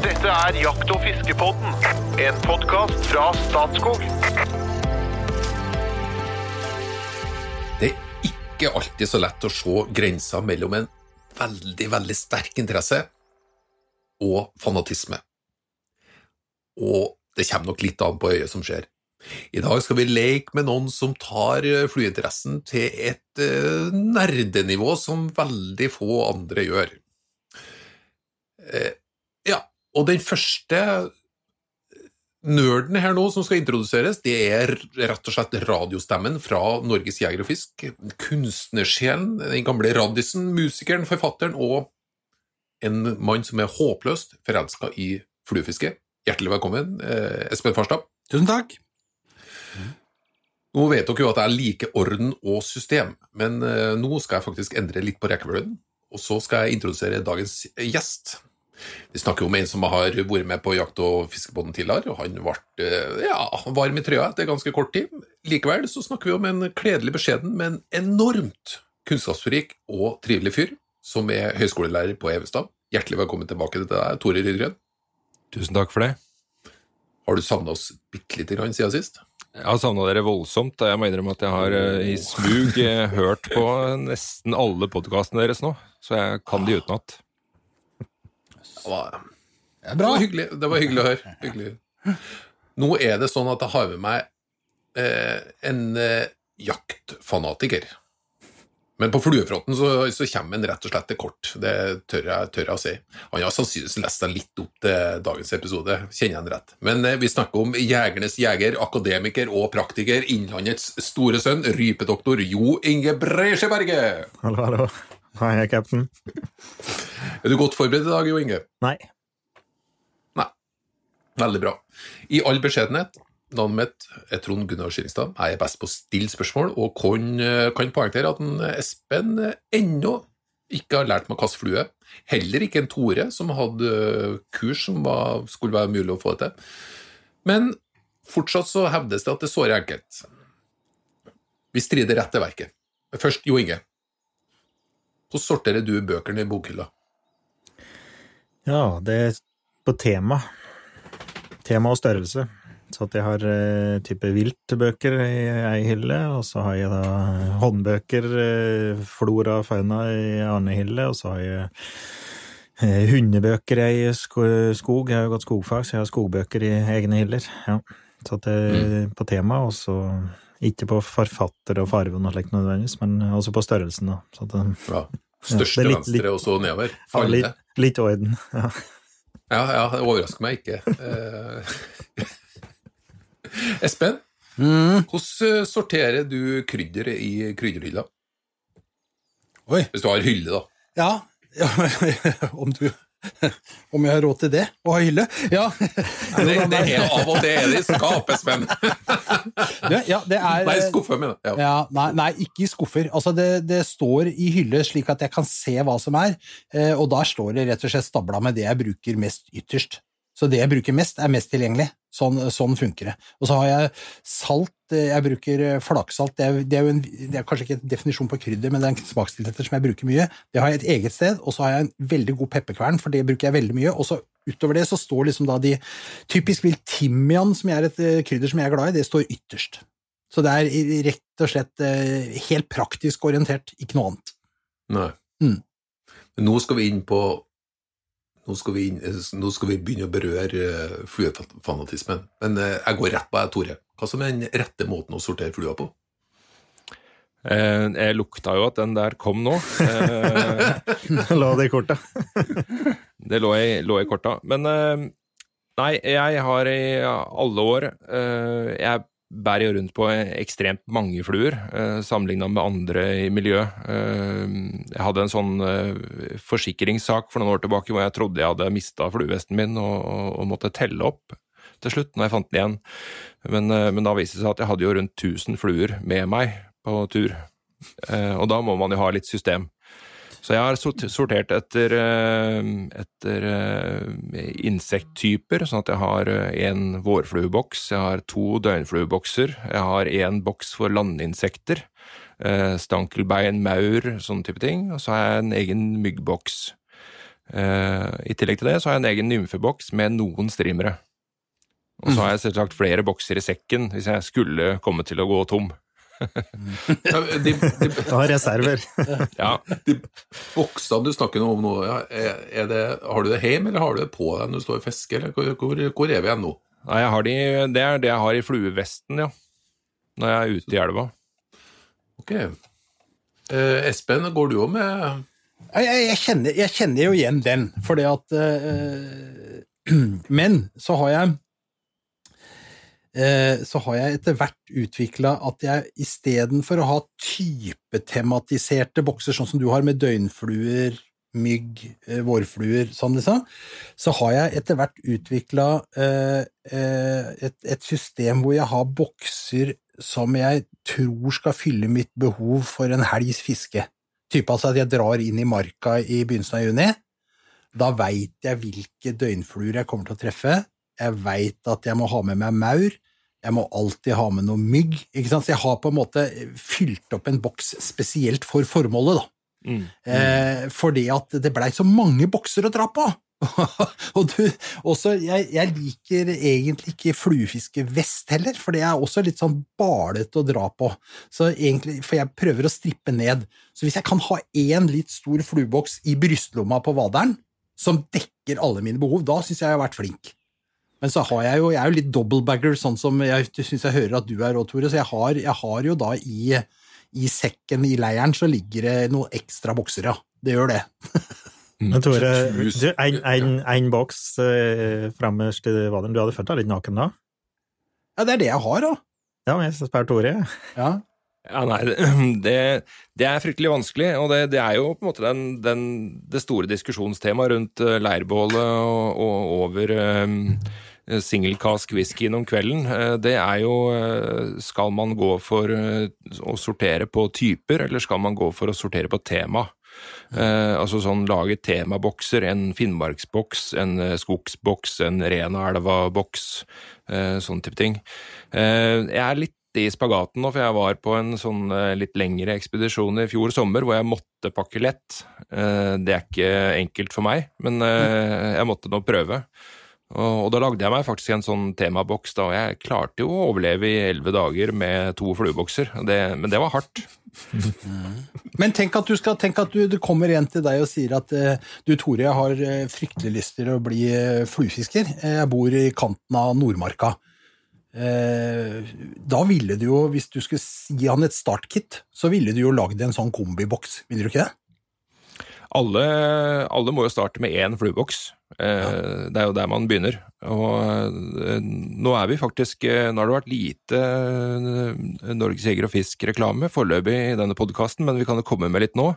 Dette er Jakt- og fiskepodden, en podkast fra Statskog. Det er ikke alltid så lett å se grensa mellom en veldig, veldig sterk interesse og fanatisme. Og det kommer nok litt an på øyet som skjer. I dag skal vi leke med noen som tar eh, flyinteressen til et eh, nerdenivå som veldig få andre gjør. Og den første nerden her nå som skal introduseres, det er rett og slett radiostemmen fra Norges Jeger og Fisk. Kunstnersjelen, den gamle raddisen, musikeren, forfatteren og en mann som er håpløst forelska i fluefiske. Hjertelig velkommen, eh, Espen Farstad. Tusen takk. Nå vet dere jo at jeg liker orden og system, men eh, nå skal jeg faktisk endre litt på rekkefølgen, og så skal jeg introdusere dagens gjest. Vi snakker om en som har vært med på Jakt- og fiskebåten tidligere, og han ble eh, ja, varm i trøya etter ganske kort tid. Likevel så snakker vi om en kledelig beskjeden, men enormt kunnskapsrik og trivelig fyr, som er høyskolelærer på Evestad. Hjertelig velkommen tilbake til deg, Tore Rydgren. Tusen takk for det. Har du savna oss bitte lite grann siden sist? Jeg har savna dere voldsomt. Jeg må innrømme at jeg har eh, i smug eh, hørt på nesten alle podkastene deres nå, så jeg kan de utenat. Det var, det var hyggelig. Det var hyggelig å høre. Hyggelig. Nå er det sånn at jeg har med meg eh, en eh, jaktfanatiker. Men på fluefronten så, så kommer han rett og slett til kort. Det tør jeg, tør jeg å si. Han har sannsynligvis lest seg litt opp til dagens episode, kjenner jeg han rett. Men eh, vi snakker om jegernes jeger, akademiker og praktiker, Innlandets store sønn, rypedoktor Jo Inge Bresjeberget. Hallo, hallo. Hei, jeg er cap'n. Er du godt forberedt i dag, Jo Inge? Nei. Nei. Veldig bra. I all beskjedenhet, navnet mitt er Trond Gunnar Skillingstad. Jeg er best på å stille spørsmål, og kan, kan poengtere at en Espen ennå ikke har lært meg å kaste flue. Heller ikke en Tore, som hadde kurs som var, skulle være mulig å få det til. Men fortsatt så hevdes det at det sårer enkelt. Vi strider rett til verket. Først Jo Inge. Hvordan sorterer du bøkene i bokhylla? Ja, det er på tema. Tema og størrelse. Så at jeg har eh, type viltbøker i ei hylle, og så har jeg da håndbøker, eh, flora og fauna i en annen hylle, og så har jeg eh, hundebøker i skog. Jeg har jo gått skogfag, så jeg har skogbøker i egne hyller. Ja. Så at det er på tema, og så ikke på forfatter og farven og slikt nødvendigvis, men også på størrelsen, da. Så at, det- Ja. Ja, Største det er litt- venstre, litt- og så nedover. ja, Falle. litt, litt orden. Ja. Ja, ja, det overrasker meg ikke. Eh, Espen, Mm. hvordan sorterer du krydderet i krydderhylla? Oi. Hvis du har hylle, da. Ja, ja om du Om jeg har råd til det? Å ha hylle? Ja. Det, det er av og til er det i skapet, Sven. Ja, det Nei, skuffer mener jeg. Ja. Nei, nei, ikke i skuffer. Altså det, det står i hylle slik at jeg kan se hva som er, eh, og da står det rett og slett stabla med det jeg bruker mest ytterst. Så det jeg bruker mest, er mest tilgjengelig. Sånn, sånn funker det. Og så har jeg salt, eh, jeg bruker eh, flaksalt, det er, det er jo en, det er kanskje ikke en definisjon på krydder, men det er en smakstilsetter som jeg bruker mye. Det har jeg et eget sted, og så har jeg en veldig god pepperkvern, for det bruker jeg veldig mye. Og så utover det så står liksom da de Typisk vilt timian, som er et eh, krydder som jeg er glad i, det står ytterst. Så det er rett og slett helt praktisk orientert, ikke noe annet. Nei. Mm. Men nå skal vi inn på nå skal, vi nå skal vi begynne å berøre eh, fluefanatismen. Men eh, jeg går rett på deg, Tore. Hva som er den rette måten å sortere flua på? Eh, Jeg lukta jo at den der kom nå. Eh, La det i korta. Det lå i, lå i korta. Men eh, nei, jeg har i alle år eh, Jeg bærer jo rundt på ekstremt mange fluer, eh, sammenligna med andre i miljøet. Eh, jeg hadde en sånn eh, forsikringssak for noen år tilbake hvor jeg trodde jeg hadde mista fluevesten min og, og, måtte telle opp til slutt når jeg fant den igjen. Men, eh, men da viste det seg at jeg hadde jo rundt 1000 fluer med meg på tur. Og da må man jo ha litt system. Så jeg har sortert etter, eh, etter eh, insekttyper, sånn at jeg har en vårflueboks, jeg har to døgnfluebokser, jeg har en boks for landinsekter, eh, stankelbein, maur, sånne type ting, og så har jeg en egen myggboks. Eh, I tillegg til det så har jeg en egen nymfeboks med noen streamere. Og så har jeg selvsagt flere bokser i sekken hvis jeg skulle komme til å gå tom. De, de, Du har reserver. Ja, de boksene du snakker om nå, ja, det, har du det hjemme, eller har du det på deg når du står og fisker? Hvor, hvor, hvor er vi igjen nå? Nei, jeg har de, det er det jeg har i fluevesten, ja. Når jeg er ute i elva. Ok. Eh, Espen, går du òg med Jeg, jeg, jeg, kjenner, jeg kjenner jo igjen den, fordi at eh, Men så har jeg så har jeg etter hvert utvikla at jeg istedenfor å ha typetematiserte bokser, sånn som du har med døgnfluer, mygg, eh, vårfluer, sånn liksom, så har jeg etter hvert utvikla eh, eh, et, et system hvor jeg har bokser som jeg tror skal fylle mitt behov for en helgs fiske. Type altså at jeg drar inn i marka i begynnelsen av juni. Da veit jeg hvilke døgnfluer jeg kommer til å treffe. Jeg veit at jeg må ha med meg maur. Jeg må alltid ha med noe mygg. Ikke sant? Så jeg har på en måte fylt opp en boks spesielt for formålet, da. Mm. Eh, fordi at det blei så mange bokser å dra på. og du, også, jeg, jeg liker egentlig ikke fluefiske vest heller, for det er også litt sånn balete å dra på. Så egentlig, For jeg prøver å strippe ned. Så hvis jeg kan ha én litt stor flueboks i brystlomma på vaderen, som dekker alle mine behov, da syns jeg jeg har vært flink. Men så har jeg jo, jeg er jo litt doublebagger, sånn som jeg syns jeg hører at du er òg, Tore. Så jeg har, jeg har jo da i, i sekken i leiren så ligger det noen ekstra bokser, ja. Det gjør det. Men Tore, en, en, en boks eh, fremmest i vaderen. Du hadde følt deg litt naken da? Ja, det er det jeg har, da. Ja, men jeg spør Tore. Ja. Ja, nei, det, det er fryktelig vanskelig, og det, det er jo på en måte den, den, det store diskusjonstemaet rundt eh, leirbålet og, og over um, singelkask whiskyen om kvelden. Eh, Det er jo eh, Skal man gå for eh, å sortere på typer, eller skal man gå for å sortere på tema? Uh, altså sånn lage temabokser, en finnmarksboks, en eh, skogsboks, en Rena-elva-boks, uh, sånn type ting. Uh, jeg er litt i spagaten nå, for jeg var på en sånn eh, litt lengre ekspedisjon i fjor sommer hvor jeg måtte pakke lett. Eh, det er ikke enkelt for meg, men eh, jeg måtte nå prøve. Og, da lagde jeg meg faktisk en sånn temaboks, da, og jeg klarte jo å overleve i elleve dager med to fluebokser, det, men det var hardt. Men tenk at du skal, tenk at du, det kommer en til deg og sier at eh, du, Tore, jeg har eh, fryktelig lyst til å bli eh, fluefisker. Jeg bor i kanten av Nordmarka. Eh, da ville du jo, hvis du skulle gi han et startkit, så ville du jo lagd en sånn kombiboks, ville du ikke det? Alle, alle må jo starte med én flueboks. Eh, Det er jo der man begynner. Og eh, nå er vi faktisk eh, Nå har det vært lite Norges Jeger og Fisk-reklame foreløpig i denne podkasten, men vi kan jo komme med litt nå.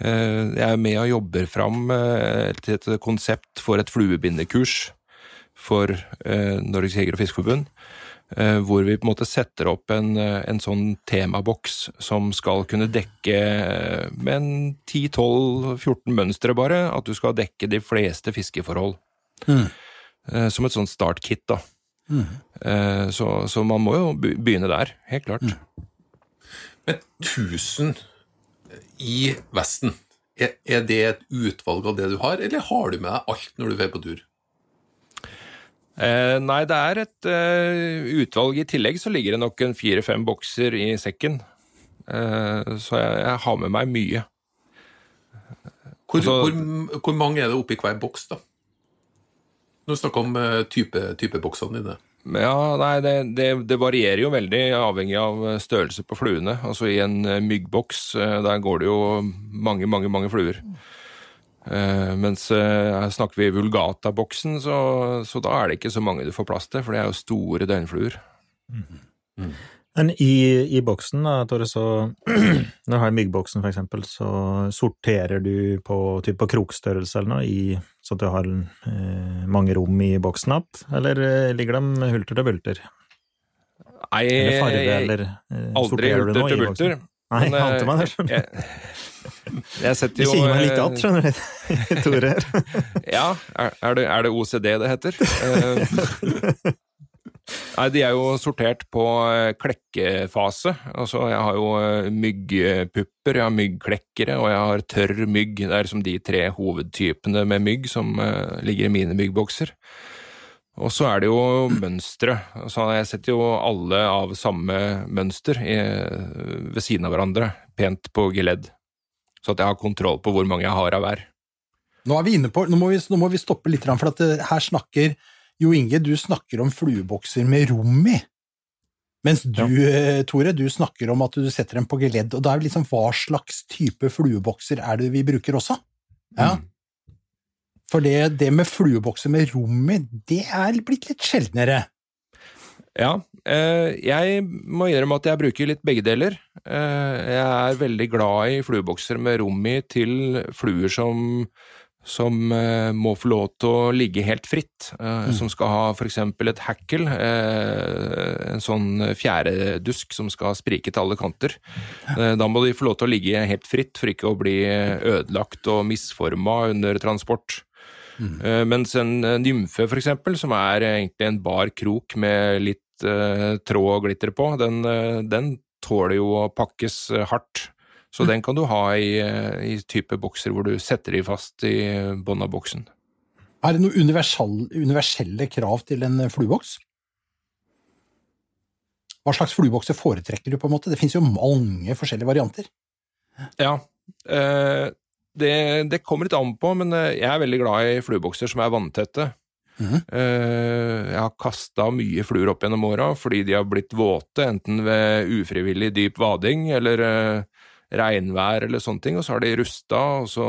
Jeg er med og jobber fram et konsept for et fluebindekurs for Norges Jeger- og Fiskerforbund. Eh, Hvor vi på en måte setter opp en, eh, en sånn temaboks som skal kunne dekke eh, med en 10-12-14 mønstre bare, at du skal dekke de fleste fiskeforhold. Mm. Eh, Som et sånt startkit, da. Mm. Så, så man må jo begynne der, helt klart. Men 1000 i Vesten, er, er det et utvalg av det du har, eller har du med deg alt når du er på tur? Eh, nei, det er et eh, utvalg. I tillegg så ligger det nok en fire-fem bokser i sekken. Eh, så jeg, jeg har med meg mye. Hvor, Altså- hvor, hvor mange er det oppi hver boks, da? Når du snakker om eh, type, typeboksene dine. Ja, nei, det, det, det varierer jo veldig, avhengig av størrelse på fluene. Altså I en eh, myggboks, eh, der går det jo mange, mange, mange fluer. Eh, mens eh, her snakker vi vulgata-boksen, så, så da er det ikke så mange du får plass til, for det er jo store døgnfluer. Men i, i boksen, da, Tore, så Når du har myggboksen, for eksempel, så sorterer du på, typ på krokstørrelse eller noe, i, så at du har eh, mange rom i boksen opp, Eller eh, ligger de hulter til bulter? Nei, Eller farve, eller eh, aldri hulter til bulter. Nei, Men, ante meg det, eh, skjønner du. Jeg, jeg setter jo kikker meg litt eh, skjønner du, Tore. Ja, er, det, er det OCD det heter? Eh, Nei, De er jo sortert på eh, klekkefase. Altså, Jeg har jo myggpupper, jeg har myggklekkere og jeg har tørr mygg. Det er liksom de tre hovedtypene med mygg som ligger i mine myggbokser. Og så er det jo mønstre. Så jeg setter jo alle av samme mønster i, ved siden av hverandre, pent på geledd. Så at jeg har kontroll på hvor mange jeg har av hver. Nå er vi inne på, nå må vi, nå må vi stoppe litt, for at det, her snakker Jo Inge, du snakker om fluebokser med rom i. Mens du, ja. Tore, du snakker om at du setter dem på geledd. Og da er det liksom hva slags type fluebokser er det vi bruker også? Ja. For det, det med fluebokser med rom i, det er blitt litt sjeldnere. Ja, eh, jeg må innrømme at jeg bruker litt begge deler. Eh, jeg er veldig glad i fluebokser med rom i til fluer som, som eh, må få lov til å ligge helt fritt. Eh, Som skal ha f.eks. et hackle, en sånn fjæredusk som skal sprike til alle kanter. Da må de få lov til å ligge helt fritt for ikke å bli ødelagt og misforma under transport. Eh, Mens en eh, nymfe, for eksempel, som er egentlig en bar krok med litt uh, tråd og glitter på, den, uh, den tåler jo å pakkes hardt. Så den kan du ha i, i type bokser hvor du setter de fast i bånn av boksen. Er det noen universelle krav til en flueboks? Hva slags fluebokser foretrekker du? på en måte? Det finnes jo mange forskjellige varianter. Ja, eh, det, det kommer litt an på, men eh, jeg er veldig glad i fluebokser som er vanntette. Mm Jeg har kasta mye fluer opp gjennom åra fordi de har blitt våte, enten ved ufrivillig dyp vading eller eh, regnvær eller sånne ting, og så har de rusta, og så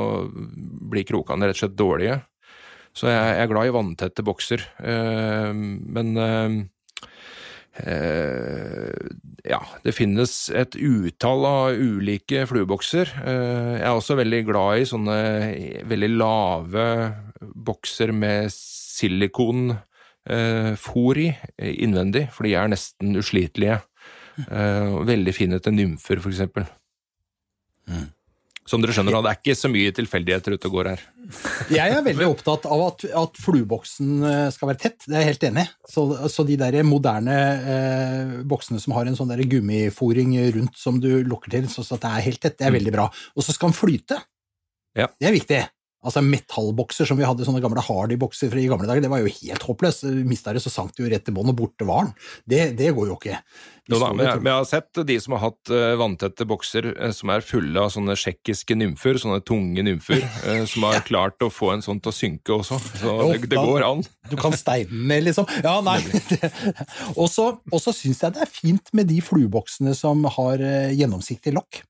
blir krokene rett og slett dårlige. Så jeg, jeg er glad i vanntette bokser. Men ja, det finnes et utall av ulike fluebokser. Eh, jeg er også veldig glad i sånne veldig lave bokser med silikon eh, i eh, innvendig, for de er nesten uslitelige. Eh, veldig fine til nymfer, for eksempel. Som dere skjønner, det er ikke så mye tilfeldigheter ute og går her. Jeg er veldig opptatt av at, at flueboksen eh, skal være tett, det er jeg helt enig i. Så, så de der moderne eh, boksene som har en sånn der gummifòring rundt som du lukker til, så, så at det er helt tett, det er veldig bra. Og så skal den flyte. Ja. Det er viktig. Altså Metallbokser som vi hadde, sånne gamle Hardy-bokser fra i gamle dager, det var jo helt håpløst. Mista det, så sank det jo rett i bånn, og borte var den. Det, det går jo ikke. Jo da, men jeg, men jeg har sett de som har hatt uh, vanntette bokser uh, som er fulle av sånne tsjekkiske nymfer, sånne tunge nymfer, uh, som har klart å få en sånn til å synke også. Så Jo, det, det da- går an. Du kan steine den ned, liksom. Ja, nei. Og så syns jeg det er fint med de flueboksene som har gjennomsiktig lokk.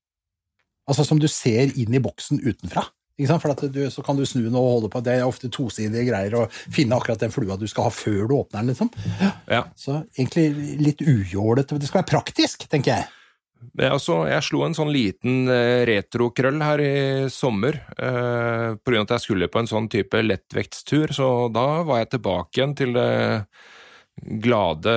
Altså som du ser inn i boksen utenfra. For at du, så kan du snu den og holde på. Det er ofte tosidige greier å finne akkurat den flua du skal ha før du åpner den. liksom. Ja. Så egentlig litt ujålete. Det skal være praktisk, tenker jeg. Altså, jeg slo en sånn liten eh, retrokrøll her i sommer, eh, av at jeg skulle på en sånn type lettvektstur, så da var jeg tilbake igjen til det glade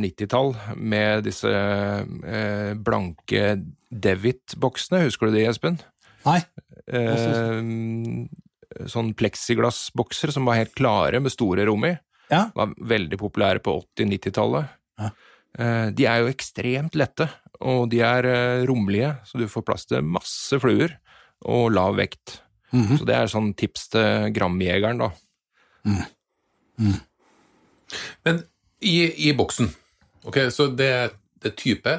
90-tall med disse eh, blanke Devit-boksene, husker du det, Espen? Nei. Eh, sånn pleksiglassbokser som var helt klare, med store rom i. Ja. Var veldig populære på 80-90-tallet. Ja. Eh, de er jo ekstremt lette, og de er eh, rommelige, så du får plass til masse fluer og lav vekt. Mhm. Så det er sånn tips til gramjegeren, da. Men i, i boksen, ok, så det, det er type.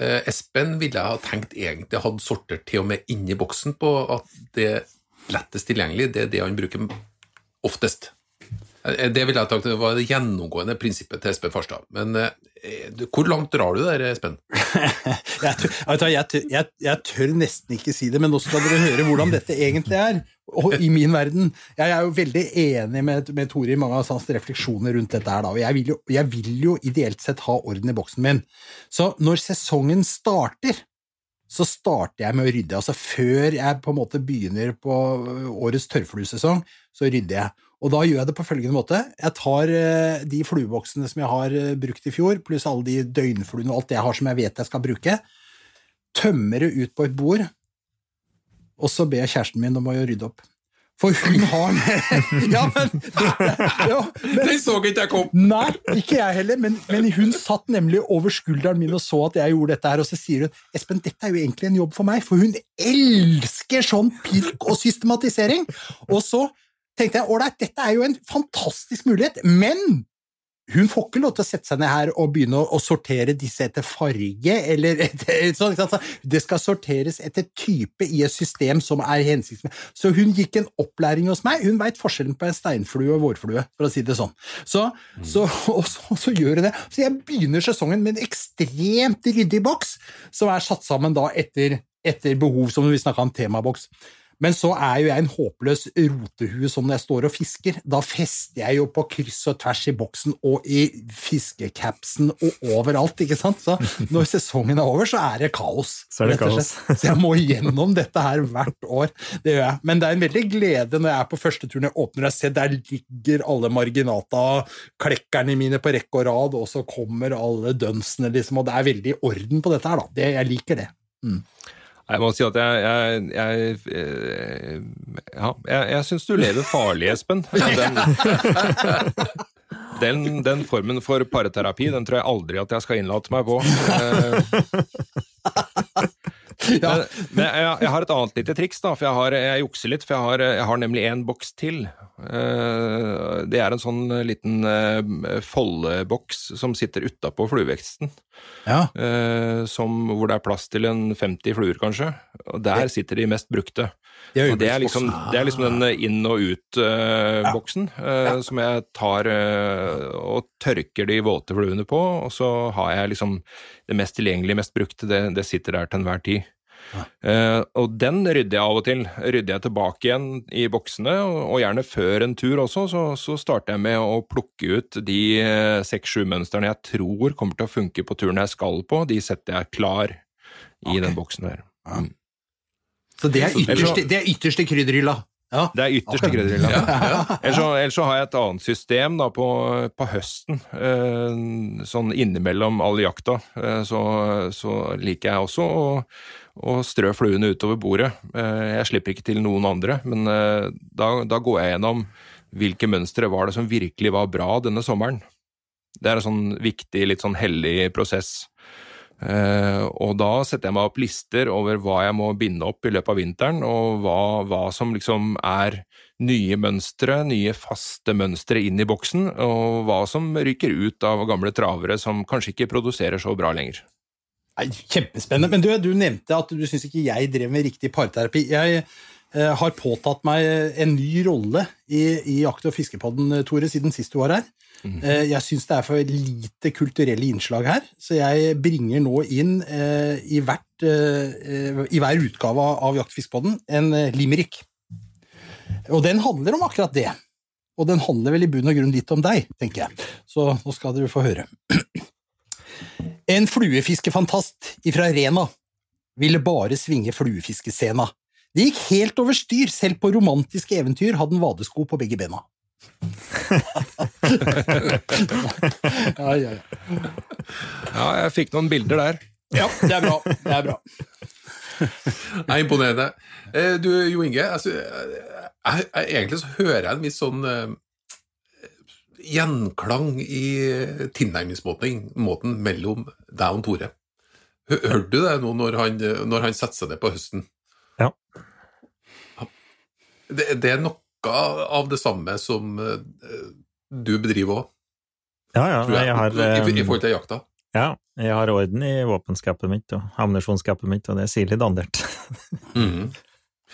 Eh, Espen ville ha tenkt egentlig hadde sortert til og med inni boksen på at det lettest tilgjengelig, det er det han bruker oftest. Eh, Det ville jeg Det var det gjennomgående prinsippet til Espen Farstad. Men eh, hvor langt drar du der, Espen? Jeg tør, jeg, tør, jeg tør nesten ikke si det, men nå skal dere høre hvordan dette egentlig er. Og i min verden. Jeg er jo veldig enig med, med Tore i mange av hans refleksjoner rundt dette her. Jeg vil, jo, jeg vil jo ideelt sett ha orden i boksen min. Så når sesongen starter, så starter jeg med å rydde. Altså før jeg på en måte begynner på årets tørrfluesesong, så rydder jeg. Og da gjør jeg det på følgende måte. Jeg tar eh, de flueboksene som jeg har eh, brukt i fjor, pluss alle de døgnfluene og alt det jeg har som jeg vet jeg skal bruke, tømmer det ut på et bord, og så ber jeg kjæresten min om å rydde opp. For hun har Ja, men, ja, men Den så ikke jeg kom! Nei, ikke jeg heller, men, men hun satt nemlig over skulderen min og så at jeg gjorde dette her, og så sier hun Espen, dette er jo egentlig en jobb for meg, for hun elsker sånn pirk og systematisering. Og så tenkte jeg ålreit, dette er jo en fantastisk mulighet, men hun får ikke lov til å sette seg ned her og begynne å, sortere disse etter farge, eller etter, sånn? Det skal sorteres etter type i et system som er hensiktsmessig. Så hun gikk en opplæring hos meg. Hun veit forskjellen på en steinflue og vårflue, for å si det sånn. Så, så, og så, så gjør hun det. Så jeg begynner sesongen med en ekstremt ryddig boks, som er satt sammen da etter, etter behov, som vi snakka om temaboks. Men så er jo jeg en håpløs rotehue som når jeg står og fisker. Da fester jeg jo på kryss og tvers i boksen og i fiskecapsen og overalt, ikke sant. Så når sesongen er over, så er det kaos. Så er det kaos. Så jeg må gjennom dette her hvert år. Det gjør jeg. Men det er en veldig glede når jeg er på første turen jeg åpner og ser der ligger alle marginata, klekkerne mine på rekke og rad, og så kommer alle dønsene, liksom. Og det er veldig orden på dette her, da. Det, jeg liker det. Jeg må si at jeg Jeg, jeg, eh, ja, jeg, jeg syns du lever farlig, Espen. Den, den, den formen for pareterapi den tror jeg aldri at jeg skal innlate meg på. Eh, Ja. Men, men jeg, jeg har et annet lite triks, da, for jeg, har, jeg jukser litt. For jeg har, jeg har nemlig en boks til. Eh, Det er en sånn liten eh, foldeboks som sitter utapå flueveksten. Ja. eh, Som, hvor det er plass til en 50 fluer, kanskje. Og der sitter de mest brukte. Det er det er liksom, det er liksom den inn- og ut-boksen som jeg tar uh, og tørker de våte fluene på, og så har jeg liksom det mest tilgjengelige, mest brukte, det, det sitter der til enhver tid. Eh, og den rydder jeg av og til. Rydder jeg tilbake igjen i boksene, og, og gjerne før en tur også, så, så starter jeg med å plukke ut de seks-sju mønstrene jeg tror kommer til å funke på turen jeg skal på. De setter jeg klar i okay. den boksen der. Ja. Så det er ytterste, det er ytterste krydderhylla. Ja. Det er ytterst Akkurat. krydderhylla. Ja, ja. Ellers så, ellers så har jeg et annet system da på, på høsten. Eh, sånn innimellom all jakta, eh, så, så liker jeg også å, å strø fluene utover bordet. Eh, jeg slipper ikke til noen andre, men eh, da, da går jeg gjennom hvilke mønstre var det som virkelig var bra denne sommeren. Det er en sånn viktig, litt sånn hellig prosess. Eh, og da setter jeg meg opp lister over hva jeg må binde opp i løpet av vinteren, og hva, hva som liksom er nye mønstre, nye faste mønstre inn i boksen, og hva som ryker ut av gamle travere som kanskje ikke produserer så bra lenger. Kjempespennende. Men du, du nevnte at du syns ikke jeg drev med riktig parterapi. Jeg har påtatt meg en ny rolle i, i Jakt- og fiskepodden, Tore, siden sist du var her. Eh, jeg syns det er for lite kulturelle innslag her, så jeg bringer nå inn eh, i, hvert, eh, i hver utgave av Jakt- og fiskepodden en eh, limerick. Og den handler om akkurat det. Og den handler vel i bunn og grunn litt om deg, tenker jeg. Så nå skal dere få høre. En fluefiskefantast ifra Rena ville bare svinge fluefiskescena. Det gikk helt over styr, selv på romantiske eventyr hadde han vadesko på begge bena. ja, ja, ja. Ja, jeg fikk noen bilder der. ja, det er bra. Det er bra. Det er imponerende. Eh, Du, Jo Inge, altså, jeg, jeg, egentlig så hører jeg en viss sånn uh, gjenklang i tilnærmingsmåten mellom deg og Tore. Hørte du det nå når han, når han setter seg ned på høsten? Det, det er noe av det samme som eh, du bedriver òg, Ja, ja. jeg, Jeg har, i, i eh, forhold til jakta. ja, jeg har orden i våpenskapet mitt og ammunisjonsskapet mitt, og det er sirlig dandert. Mm.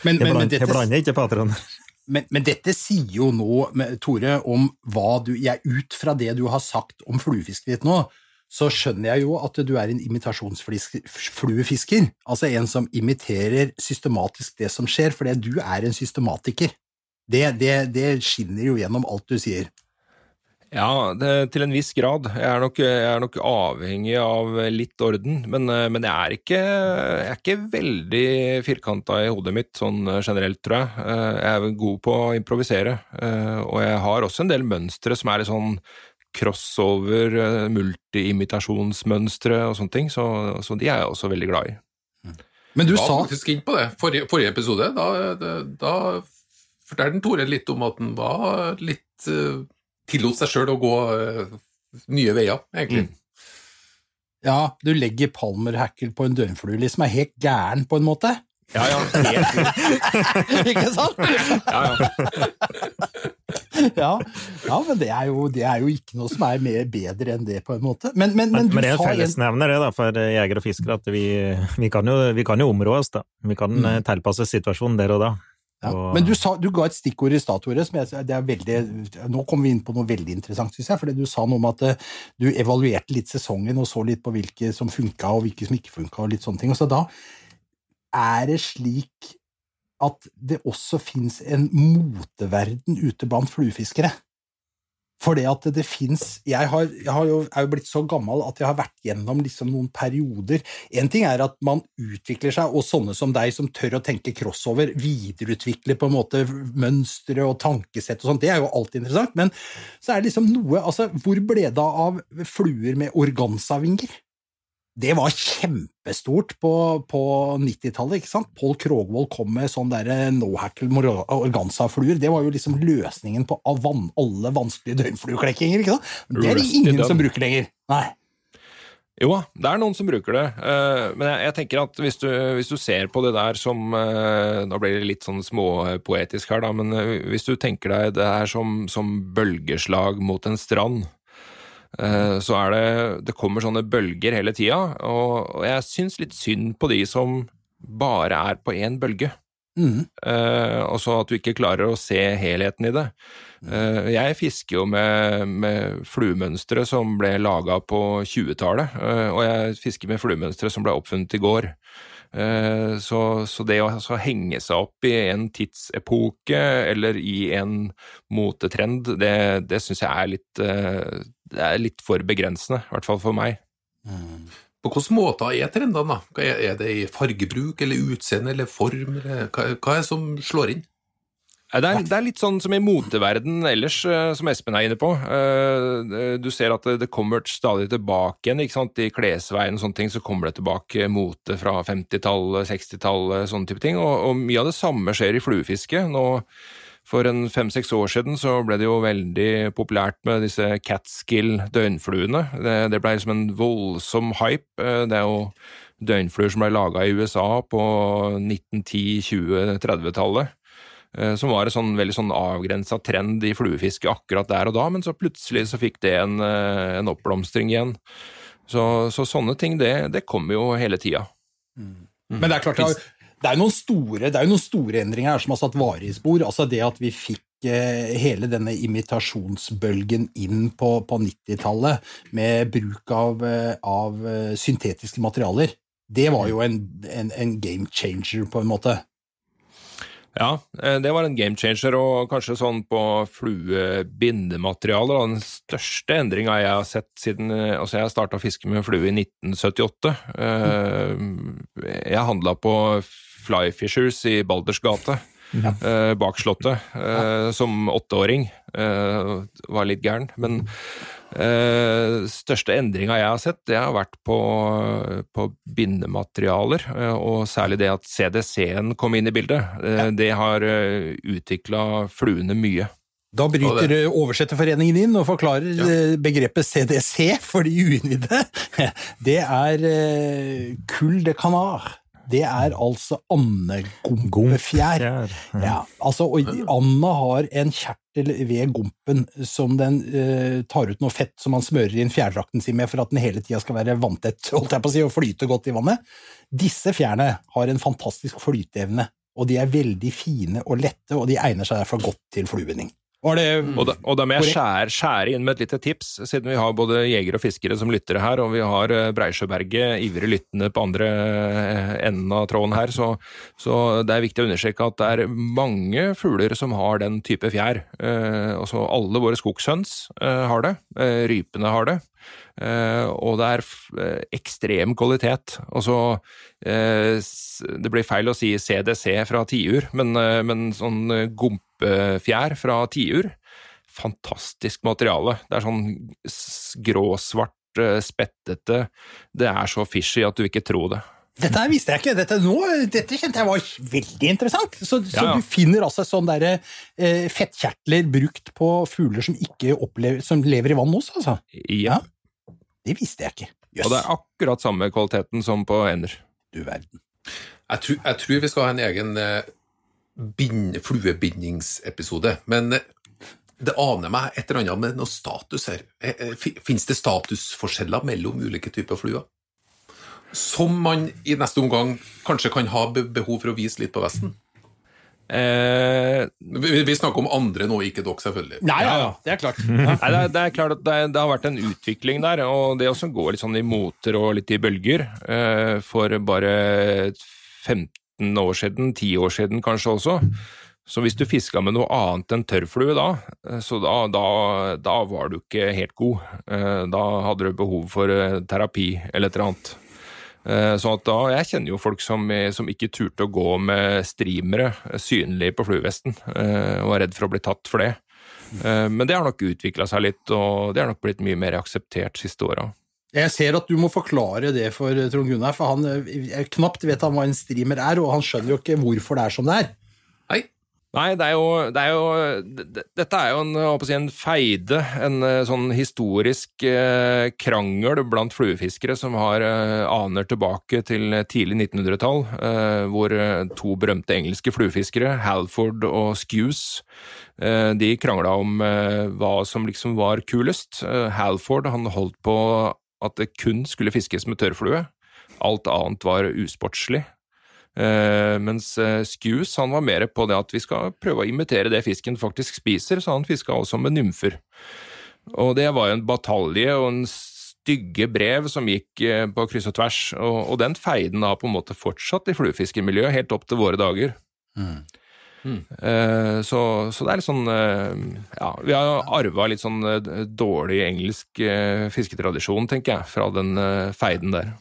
Men, Jeg, men, men, bland, jeg blander ikke patroner. men, men dette sier jo nå, Tore, om hva du jeg, Ut fra det du har sagt om fluefisket ditt nå, så skjønner jeg jo at du er en imitasjonsfluefisker. Altså en som imiterer systematisk det som skjer, fordi du er en systematiker. Det, det, det skinner jo gjennom alt du sier. Ja, det, til en viss grad. Jeg er nok, jeg er nok avhengig av litt orden, men, men jeg, er ikke, jeg er ikke veldig firkanta i hodet mitt sånn generelt, tror jeg. Eh, Jeg er god på å improvisere, eh, og jeg har også en del mønstre som er litt sånn crossover, multiimitasjonsmønstre multi-imitasjonsmønstre og sånne ting, så, så de er jeg også veldig glad i. Men du sa faktisk inn på det. Forrige, forrige episode, da, da fortalte Tore litt om at han var litt uh, Tillot seg sjøl å gå uh, nye veier, egentlig. Mm. Ja, du legger Palmer Hackle på en døgnflue, liksom er helt gæren, på en måte. Ja, ja. Helt Ikke sant? Ja, ja. ja, ja, men det er, jo, det er, jo, ikke noe som er mer bedre enn det, på en måte. Men, men, men, men det er en fellesnevner det da, for jegere og fiskere, at vi, vi, kan jo, vi kan jo områ oss. da. Vi kan mm. Eh, tilpasse situasjonen der og da. Ja. Men du, sa, du, ga et stikkord i stad, Tore. Nå kommer vi inn på noe veldig interessant, syns jeg. fordi Du sa noe om at uh, du evaluerte litt sesongen og så litt på hvilke som funka og hvilke som ikke funka. og litt sånne ting. Og så da er det slik at det også fins en moteverden ute blant fluefiskere. For det at det fins Jeg, jeg har jo, er jo blitt så gammel at jeg har vært gjennom liksom noen perioder. En ting er at man utvikler seg, og sånne som deg som tør å tenke crossover, videreutvikler på en måte mønstre og tankesett og sånt, det er jo alltid interessant. Men så er det liksom noe altså, Hvor ble det av fluer med organzavinger? Det var kjempestort på, på 90-tallet. ikke sant? Pål Krogvold kom med sånn derre no-hackle organza-fluer. Det var jo liksom løsningen på van, alle vanskelige døgnflueklekkinger. ikke sant? Det er det ingen som bruker lenger. Nei. Jo det er noen som bruker det. Eh, men jeg, tenker at hvis du, hvis du, ser på det der som eh, Nå blir det litt sånn småpoetisk her, da, men eh, hvis du tenker deg det her som, som bølgeslag mot en strand Eh, så er det Det kommer sånne bølger hele tida, og jeg syns litt synd på de som bare er på én bølge. Mm. Uh, og så at du ikke klarer å se helheten i det. Uh, jeg fisker jo med, med fluemønstre som ble laga på 20-tallet, uh, og jeg fisker med fluemønstre som ble oppfunnet i går. Så, så, det å altså, henge seg opp i en tidsepoke eller i en motetrend, det, det syns jeg er litt det er litt for begrensende, i hvert fall for meg. Mm. På hvilke måter er trendene? da? Er det i fargebruk eller utseende eller form? Eller hva, hva er det som slår inn? Det er, det er, litt sånn som i moteverden ellers, eh, som Espen er inne på. Eh, du ser at det kommer stadig tilbake igjen. ikke sant? I klesveien og sånne ting så kommer det tilbake mote fra 50-tallet, 60-tallet, sånne type ting. Og, og, mye av det samme skjer i fluefiske. Nå for en fem-seks år siden så ble det jo veldig populært med disse catskill døgnfluene. Det, det ble liksom en voldsom hype. Eh, det er jo døgnfluer som ble laga i USA på 1910-, 20-, 30-tallet. Som var en sånn, veldig sånn avgrensa trend i fluefiske akkurat der og da, men så plutselig så fikk det en, eh, en oppblomstring igjen. Så, så, sånne ting, det, det kommer jo hele tida. Mm. Men det er klart, det er jo noen store, det er noen store endringer her som har satt varige spor. Altså det at vi fikk eh, hele denne imitasjonsbølgen inn på, på 90-tallet med bruk av, eh, av, eh, syntetiske materialer, det var jo en, en, en, game changer, på en måte. Ja, det var en game changer, og kanskje sånn på fluebindematerialer. Den største endringa jeg har sett siden Altså, jeg starta å fiske med flue i 1978. Jeg handla på Flyfishers i Balders gate. Ja. Eh, bak Slottet, eh, som åtteåring. Eh, var litt gæren. Men eh, største endringa jeg har sett, det har vært på, på bindematerialer. Eh, og særlig det at CDC-en kom inn i bildet. Eh, ja. Det har eh, utvikla fluene mye. Da bryter Oversetterforeningen inn og forklarer ja. begrepet CDC for de uinnvidde. Det er kull de canard det er altså andegompefjær. Ja, altså, og Anda har en kjertel ved gompen som den uh, tar ut noe fett som man smører inn fjærdrakten sin med for at den hele tida skal være vanntett holdt jeg på å si, og flyte godt i vannet. Disse fjærene har en fantastisk flyteevne, og de er veldig fine og lette, og de egner seg derfor godt til fluebinding. Og, da, og, da, må jeg skjære, skjære, inn med et lite tips, siden vi har både jegere og fiskere som lytter her, og vi har eh, Breisjøberget ivrig lyttende på andre eh, enden av tråden her, så, så, det er viktig å understreke at det er mange fugler som har den type fjær. Eh, også alle våre skogshøns eh, har det, eh, rypene har det. Uh, og det er uh, ekstrem kvalitet. Altså, det blir feil å si CDC fra tiur, men, men sånn gompefjær fra tiur. Fantastisk materiale. Det er sånn gråsvart, eh, spettete Det er så fishy at du ikke tror det. Dette her visste jeg ikke. Dette, nå, dette kjente jeg var veldig interessant. Så, Ja, så du finner altså sånne der, eh, fettkjertler brukt på fugler som ikke opplever, som lever i vann også, altså? Ja. Det visste jeg ikke. Og det er akkurat samme kvaliteten som på ender. du verden. Jeg tror, jeg tror vi skal ha en egen eh, bind, fluebindingsepisode, men eh, det aner meg et eller annet med noe status her. Eh, Finnes det statusforskjeller mellom ulike typer fluer? Som man i neste omgang kanskje kan ha behov for å vise litt på Vesten? Eh, Vi, vi snakker om andre nå, ikke dere, selvfølgelig. Nei, ja, ja, det er klart. Nei, det, er, det er klart at det, det har vært en utvikling der, og det også går litt sånn i moter og litt i bølger. Eh, for bare 15 år siden, 10 år siden kanskje også. Så hvis du fiska med noe annet enn tørrflue da, eh, så da, da, da var du ikke helt god. Eh, da hadde du behov for eh, terapi eller et eller annet. Eh, at da, Jeg kjenner jo folk som, eh, som ikke turte å gå med streamere synlig synlige på fluevesten, eh, og var redd for å bli tatt for det. Eh, Men det har nok utvikla seg litt, og det har nok blitt mye mer akseptert siste åra. Jeg ser at du må forklare det for Trond Gunnar, for han eh, knapt vet han hva en streamer er, og han skjønner jo ikke hvorfor det er som det er. Nei, det er jo, det er jo Dette er jo en, si, en feide, en eh, sånn historisk eh, krangel blant fluefiskere som har eh, aner tilbake til tidlig 1900-tall, eh, hvor to berømte engelske fluefiskere, Halford og Skews, de krangla om hva som liksom var kulest. Halford han holdt på at det kun skulle fiskes med tørrflue. Alt annet var usportslig. Eh, mens eh, Skews han var mer på det at vi skal prøve å imitere det fisken faktisk spiser, så han fiska også med nymfer. Og det var jo en batalje og en stygge brev som gikk eh, på kryss og tvers, og, og den feiden har på en måte fortsatt i fluefiskemiljøet helt opp til våre dager. Eh, så, så det er litt sånn uh, Ja, vi har arva litt sånn uh, dårlig engelsk fisketradisjon, tenker jeg, fra den feiden der.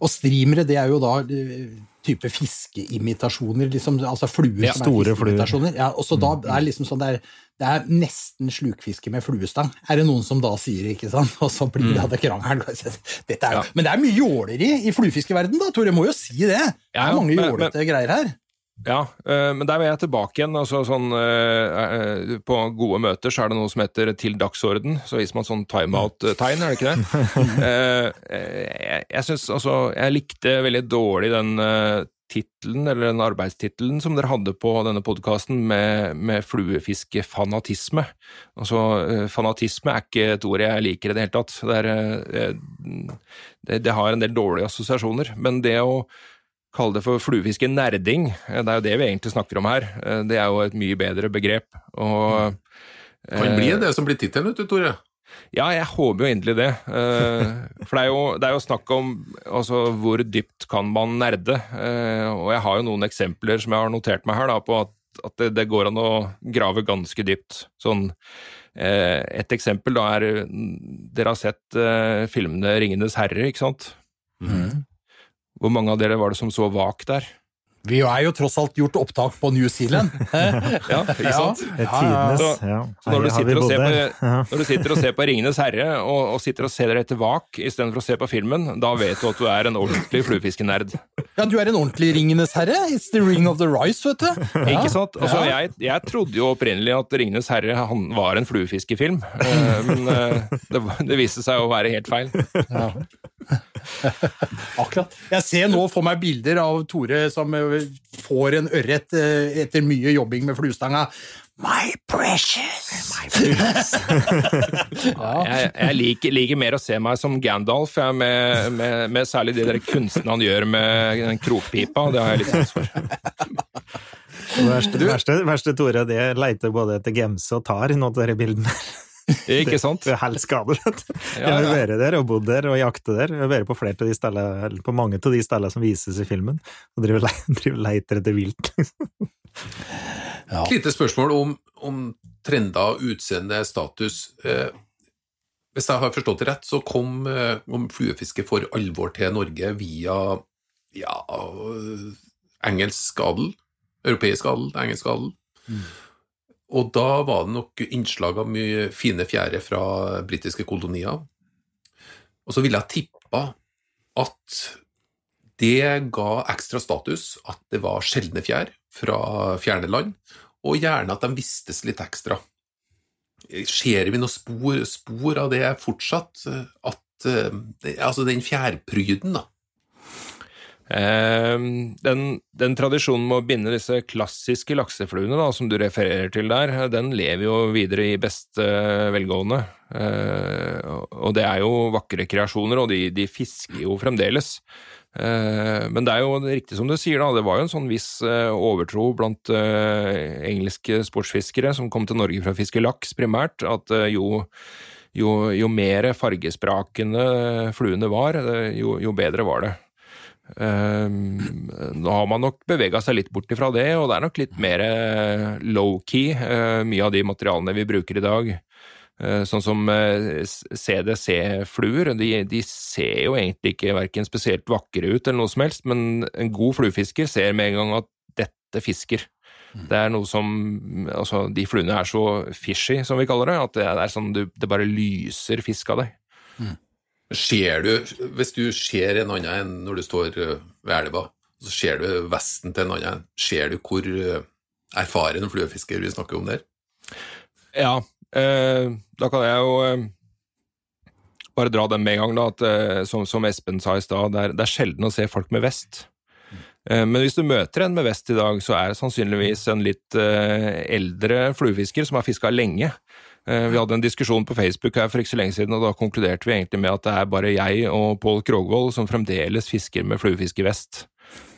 Og streamere, det er jo da eh, type fiskeimitasjoner, liksom, altså fluer Ja, som er fiskeimitasjoner. Ja, og så da er det liksom sånn, det er, det er nesten slukfiske med fluestang, er det noen som da sier, ikke sant? Og så blir det det krangelen. Dette er jo, Ja. Men det er mye jåleri i fluefiskeverdenen, da, Tore, må jo si det. Det Ja, er mange jålete greier her. Ja, eh, men der vil jeg tilbake igjen. Altså sånn, eh, eh, på gode møter så er det noe som heter 'til dagsorden'. Så viser man sånn timeout-tegn, er det ikke det? Jeg jeg synes, altså Jeg likte veldig dårlig den tittelen, eller den arbeidstittelen som dere hadde på denne podkasten, med, med fluefiskefanatisme. Altså, fanatisme er ikke et ord jeg liker i det hele tatt. Det, er, det, det har en del dårlige assosiasjoner. Men det å kalle det for fluefiskenerding, eh, det er jo det vi egentlig snakker om her. Eh, Det er jo et mye bedre begrep. Og, kan bli eh, det som blir tittelen, vet du, Tore. ja, jeg håper jo inderlig det. For det er jo, det er jo snakk om altså, hvor dypt kan man nerde. Og jeg har jo noen eksempler som jeg har notert meg her, da, på at, at det, det går an å grave ganske dypt. Sånn, et eksempel da er Dere har sett filmene 'Ringenes herre', ikke sant? Hvor mange av dere var det som så vak der? Vi er jo tross alt gjort opptak på New Zealand. Ja, ikke sant? Er tidenes, ja. Så når du, på, når du sitter og ser på 'Ringenes herre' og, og sitter og ser etter vak istedenfor å se på filmen, da vet du at du er en ordentlig fluefiskenerd. Ja, du er en ordentlig Ringenes herre. It's the ring of the rice, vet du. Ja. Ikke sant? Altså, jeg, jeg trodde jo opprinnelig at 'Ringenes herre' han var en fluefiskefilm, eh, men eh, det, det viste seg å være helt feil. Akkurat. Jeg ser nå for meg bilder av Tore som eh, får en ørret eh, etter mye jobbing med fluestanga. My precious! My precious. ja. Jeg, jeg liker, liker mer å se meg som Gandalf, jeg, med, med, med særlig de der kunstene han gjør med den krokpipa. Det har jeg litt sans for. Det verste, verste, verste Tore, det leiter både etter gemse og tar i noen av disse bildene. Ikke sant? Det er helt skadelig. Jeg Ja, har vært der og bodd der og jakta der. Jeg har vært på flere av de stedene, eller på mange av de stedene som vises i filmen, og driver, le- driver leiter etter vilt. Et lite spørsmål om, om trender, utseende, status. Eh, hvis jeg har forstått det rett, så kom eh, om fluefiske for alvor til Norge via ja, engelsk adel, europeisk adel, engelsk adel. Og da var det nok innslag av mye fine fjære fra britiske kolonier. Og så ville jeg tippa at Det ga ekstra status at det var sjeldne fjær fra fjerne land, og gjerne at de vistes litt ekstra. Ser vi noen spor, spor av det fortsatt? At, eh, altså den fjærpryden, da. Eh, den, den tradisjonen med å binde disse klassiske laksefluene da, som du refererer til der, den lever jo videre i beste velgående. Eh, og det er jo vakre kreasjoner, og de, de fisker jo fremdeles. Eh, men det er jo riktig som du sier, da, det var jo en sånn viss eh, overtro blant eh, engelske sportsfiskere som kom til Norge for å fiske laks primært, at eh, jo jo, jo mer fargesprakende fluene var, eh, jo, jo bedre var det. Um, nå har man nok bevega seg litt bort ifra det, og det er nok litt mer eh, low-key, uh, mye av de materialene vi bruker i dag. Uh, sånn som uh, CDC-fluer, de, de ser jo egentlig ikke verken spesielt vakre ut eller noe som helst, men en god fluefisker ser med en gang at dette fisker. Det er noe som Altså, de fluene er så fishy, som vi kaller det, at det er sånn du, det bare lyser fisk av deg. Ser du, hvis du ser en annen enn når du står eh, ved elva, så ser du vesten til en annen, ser du hvor eh, erfaren fluefisker vi snakker om der? Ja, eh, da kan jeg jo eh, bare dra den med en gang, da, at eh, som, som Espen sa i stad, det, det er sjelden å se folk med vest. Eh, men hvis du møter en med vest i dag, så er det sannsynligvis en litt eldre fluefisker som har fiska lenge. Eh, vi hadde en diskusjon på Facebook her for ikke så lenge siden, og da konkluderte vi egentlig med at det er bare jeg og Pål Krogvold som fremdeles fisker med fluefiskevest.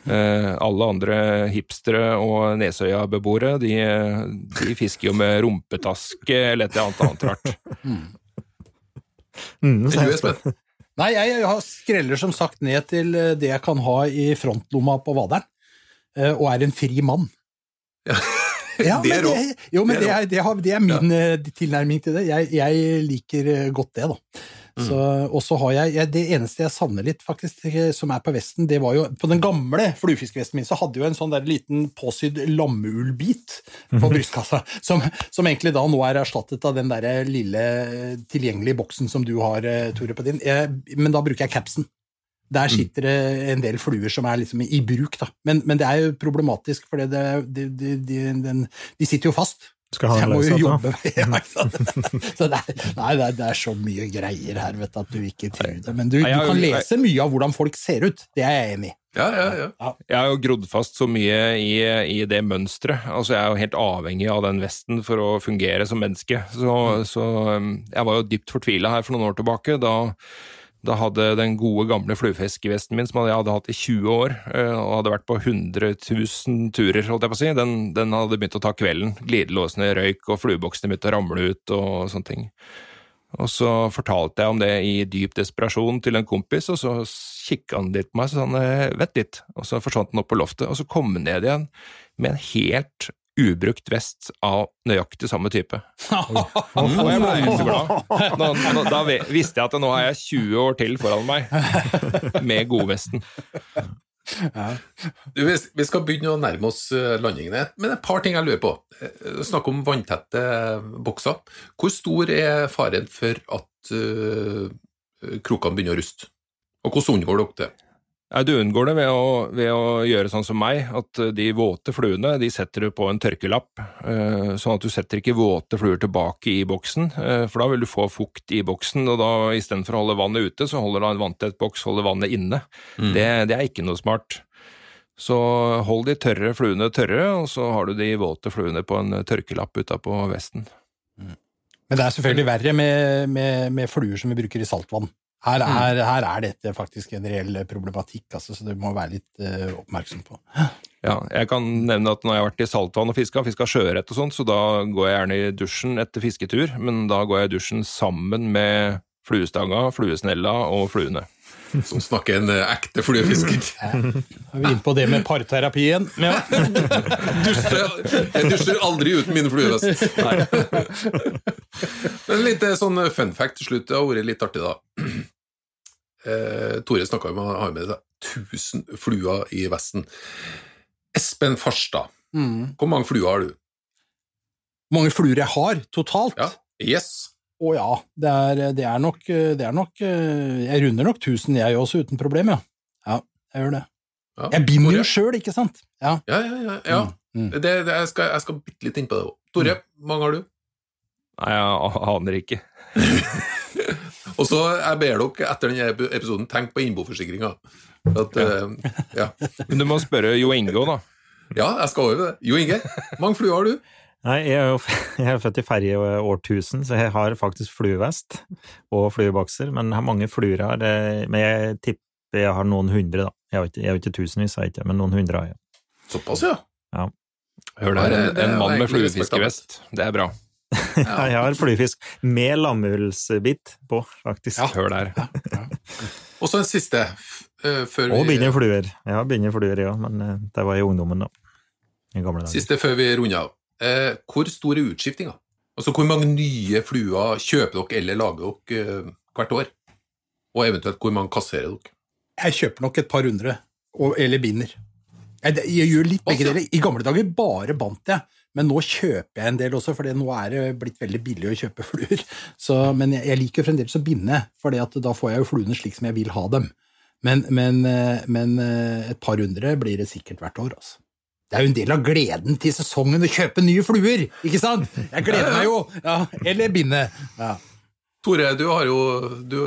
Eh, alle andre hipstere og Nesøya-beboere, de, de fisker jo med rumpetaske eller et eller annet rart. Mm, Er jeg- Nei, jeg har skreller som sagt ned til eh, det jeg kan ha i frontlomma på vaderen, eh, og er en fri mann. Ja, det er men rått. Jo, men Det er det, er, det er min ja. tilnærming til det. Jeg, jeg liker eh, godt det, da. Mm. Så, og så har jeg, jeg Det eneste jeg savner litt, faktisk, eh, som er på vesten, det var jo På den gamle fluefiskevesten min så hadde jeg jo en sånn der liten påsydd lammeullbit på brystkassa, som, som egentlig da nå er erstattet av den der lille eh, tilgjengelige boksen som du har, eh, Tore, på din. Jeg, men da bruker jeg capsen. Der sitter det en del fluer som er liksom i bruk, da. Men, men det er jo problematisk, for det, det, de, de, den, de sitter jo fast. Skal ha en løsning, da. Så det er, nei, det er, det er så mye greier her, vet du, at du ikke tror det. Men du, du kan lese mye av hvordan folk ser ut. Det er jeg enig i. Ja, ja, ja. Jeg har jo grodd fast så mye i, i det mønsteret. Altså, jeg er jo helt avhengig av den vesten for å fungere som menneske. Så, så um, jeg var jo dypt fortvila her for noen år tilbake. Da, da hadde den gode, gamle fluefiskevesten min, som jeg hadde hatt i 20 år, eh, og hadde vært på 100 000 turer, holdt jeg på å si, den, den hadde begynt å ta kvelden. Glidelåsene røyk, og flueboksene begynte å ramle ut og sånne ting. Og så fortalte jeg om det i dyp desperasjon til en kompis, og så kikka han litt på meg og sa han, eh, vent litt, og så forsvant han opp på loftet, og så kom han ned igjen med en helt ubrukt vest av nøyaktig samme type. Og jeg ble så glad. Nå, nå, da visste jeg at nå har jeg 20 år til foran meg med godvesten. Du, vi- vi skal begynne å nærme oss eh, landingene, men et par ting jeg lurer på. Eh, Snakk om vanntette bokser. Hvor stor er faren for at uh, krokene begynner å ruste? Og hvordan unngår dere det? Ja, du unngår det ved å, ved å gjøre sånn som meg, at de våte fluene de setter du på en tørkelapp, eh, sånn at du setter ikke våte fluer tilbake i boksen, eh, for da vil du få fukt i boksen, og da istedenfor å holde vannet ute, så holder da en vanntett boks holder vannet inne. Det, det er ikke noe smart. Så hold de tørre fluene tørre, og så har du de våte fluene på en tørkelapp utapå vesten. Men det er selvfølgelig verre med, med, med fluer som vi bruker i saltvann. Her er, her er dette faktisk en reell problematikk, altså, så du må være litt uh, oppmerksom på. Ja, jeg kan nevne at når jeg har vært i saltvann og fiska, fiska sjøørret og sånt, så da går jeg gjerne i dusjen etter fisketur, men da går jeg i dusjen sammen med fluestanga, fluesnella og fluene. Som snakker en eh, ekte fluefisker. Er vi inne på det med parterapi igjen? Ja. Jeg dusjer aldri uten min fluevest. Men litt eh, sånn fun fact til slutt. Det har vært litt artig, da. Eh, Tore snakka om å ha med seg 1000 fluer i vesten. Espen Farstad, Mm. hvor mange fluer har du? Hvor mange fluer jeg har totalt? Ja, Yes. Å ja, det er, det er nok, det er nok Jeg runder nok 1000 jeg også, uten problem, ja. Ja, jeg gjør det. Ja. Jeg binder jo sjøl, ikke sant? Ja. Ja, ja, ja. ja. Mm. Det, det, jeg, skal, jeg skal bitte litt inn på det òg. Tore, hvor mange har du? Nei, jeg aner ikke. Og så jeg ber dere etter denne episoden, tenk på innboforsikringa. Eh, ja. Men du må spørre Jo Inge òg, da. ja, jeg skal over det. Jo Inge, hvor mange fluer har du? Nei, jeg er jo jeg er født i ferje årtusen, så jeg har faktisk fluevest og fluebokser, men jeg har mange fluer jeg har. eh, Men jeg tipper jeg har noen hundre, da. Jeg har ikke, jeg har ikke tusenvis, jeg ikke, men noen hundre har jeg. Såpass, ja. ja. Hør der, en, en mann med fluefiskevest. Det er bra. Ja, jeg har fluefisk med lammeullsbit på, faktisk. Ja, Hør der. Og så en siste. eh, før Og vi, bindefluer. Ja, har bindefluer, ja, men uh, det var i ungdommen, da. I gamle dager. siste før vi runder av. Uh, hvor stor er utskiftinga? Altså, hvor mange nye fluer kjøper dere eller lager dere uh, hvert år? Og eventuelt hvor mange kasserer dere? Jeg kjøper nok et par hundre, og, eller binder. Jeg, det- jeg gjør litt begge deler. I gamle dager bare bandt jeg, men nå kjøper jeg en del også, for nå er det blitt veldig billig å kjøpe fluer. Så, men jeg, jeg liker fremdeles å binde, for da får jeg jo fluene slik som jeg vil ha dem. Men, men, eh, men eh, et par hundre blir det sikkert hvert år, altså. Det er jo en del av gleden til sesongen å kjøpe nye fluer, ikke sant? Jeg gleder meg jo! Ja, eller binde. Ja. Tore, du, har jo, du,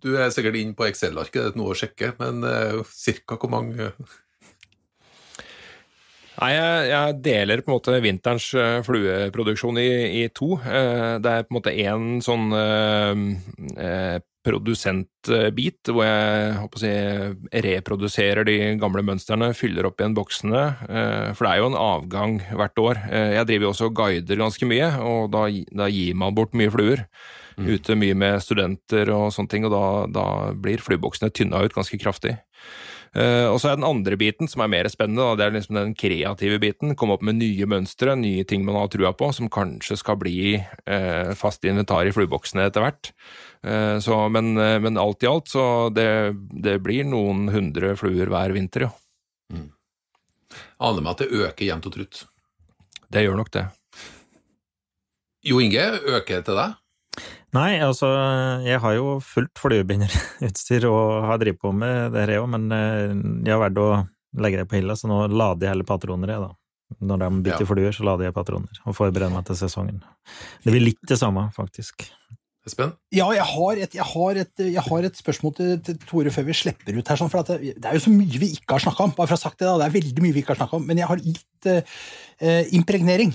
du er sikkert inne på Excel-arket, noe å sjekke, men uh, cirka hvor mange Nei, jeg, jeg deler på en måte vinterens eh, flueproduksjon i, i to. Eh, Det er på en måte én sånn eh, eh, produsentbit hvor jeg håper å si, reproduserer de gamle mønstrene, fyller opp igjen boksene. For det er jo en avgang hvert år. Jeg driver jo også og guider ganske mye, og da, da gir man bort mye fluer. Ute mye med studenter og sånne ting, og da, da blir flueboksene tynna ut ganske kraftig. Eh, og så er den andre biten, som er mer spennende, det er liksom den kreative biten. Komme opp med nye mønstre, nye ting man har trua på, som kanskje skal bli eh, fast inventar i flueboksene etter hvert. Eh, så, men, men alt i alt, så det, det blir noen hundre fluer hver vinter, jo. Aner meg at det øker jevnt og trutt. Det gjør nok det. Jo Inge, øker det til deg? Nei, altså, jeg har jo fullt fluebinderutstyr og har drevet på med det her, jeg òg, men eh, jeg har valgt å legge det på hylla, så nå lader jeg heller patroner, jeg, da. Når de bytter Ja. fluer, så lader jeg patroner, og forbereder meg til sesongen. Det blir litt det samme, faktisk. Espen? Ja, jeg har et, jeg har et, jeg har et spørsmål til, til Tore før vi slipper ut her. Sånn, for at det, det er jo så mye vi ikke har snakka om. bare for å ha sagt Det da, det er veldig mye vi ikke har snakket om, men jeg har litt eh, eh, impregnering.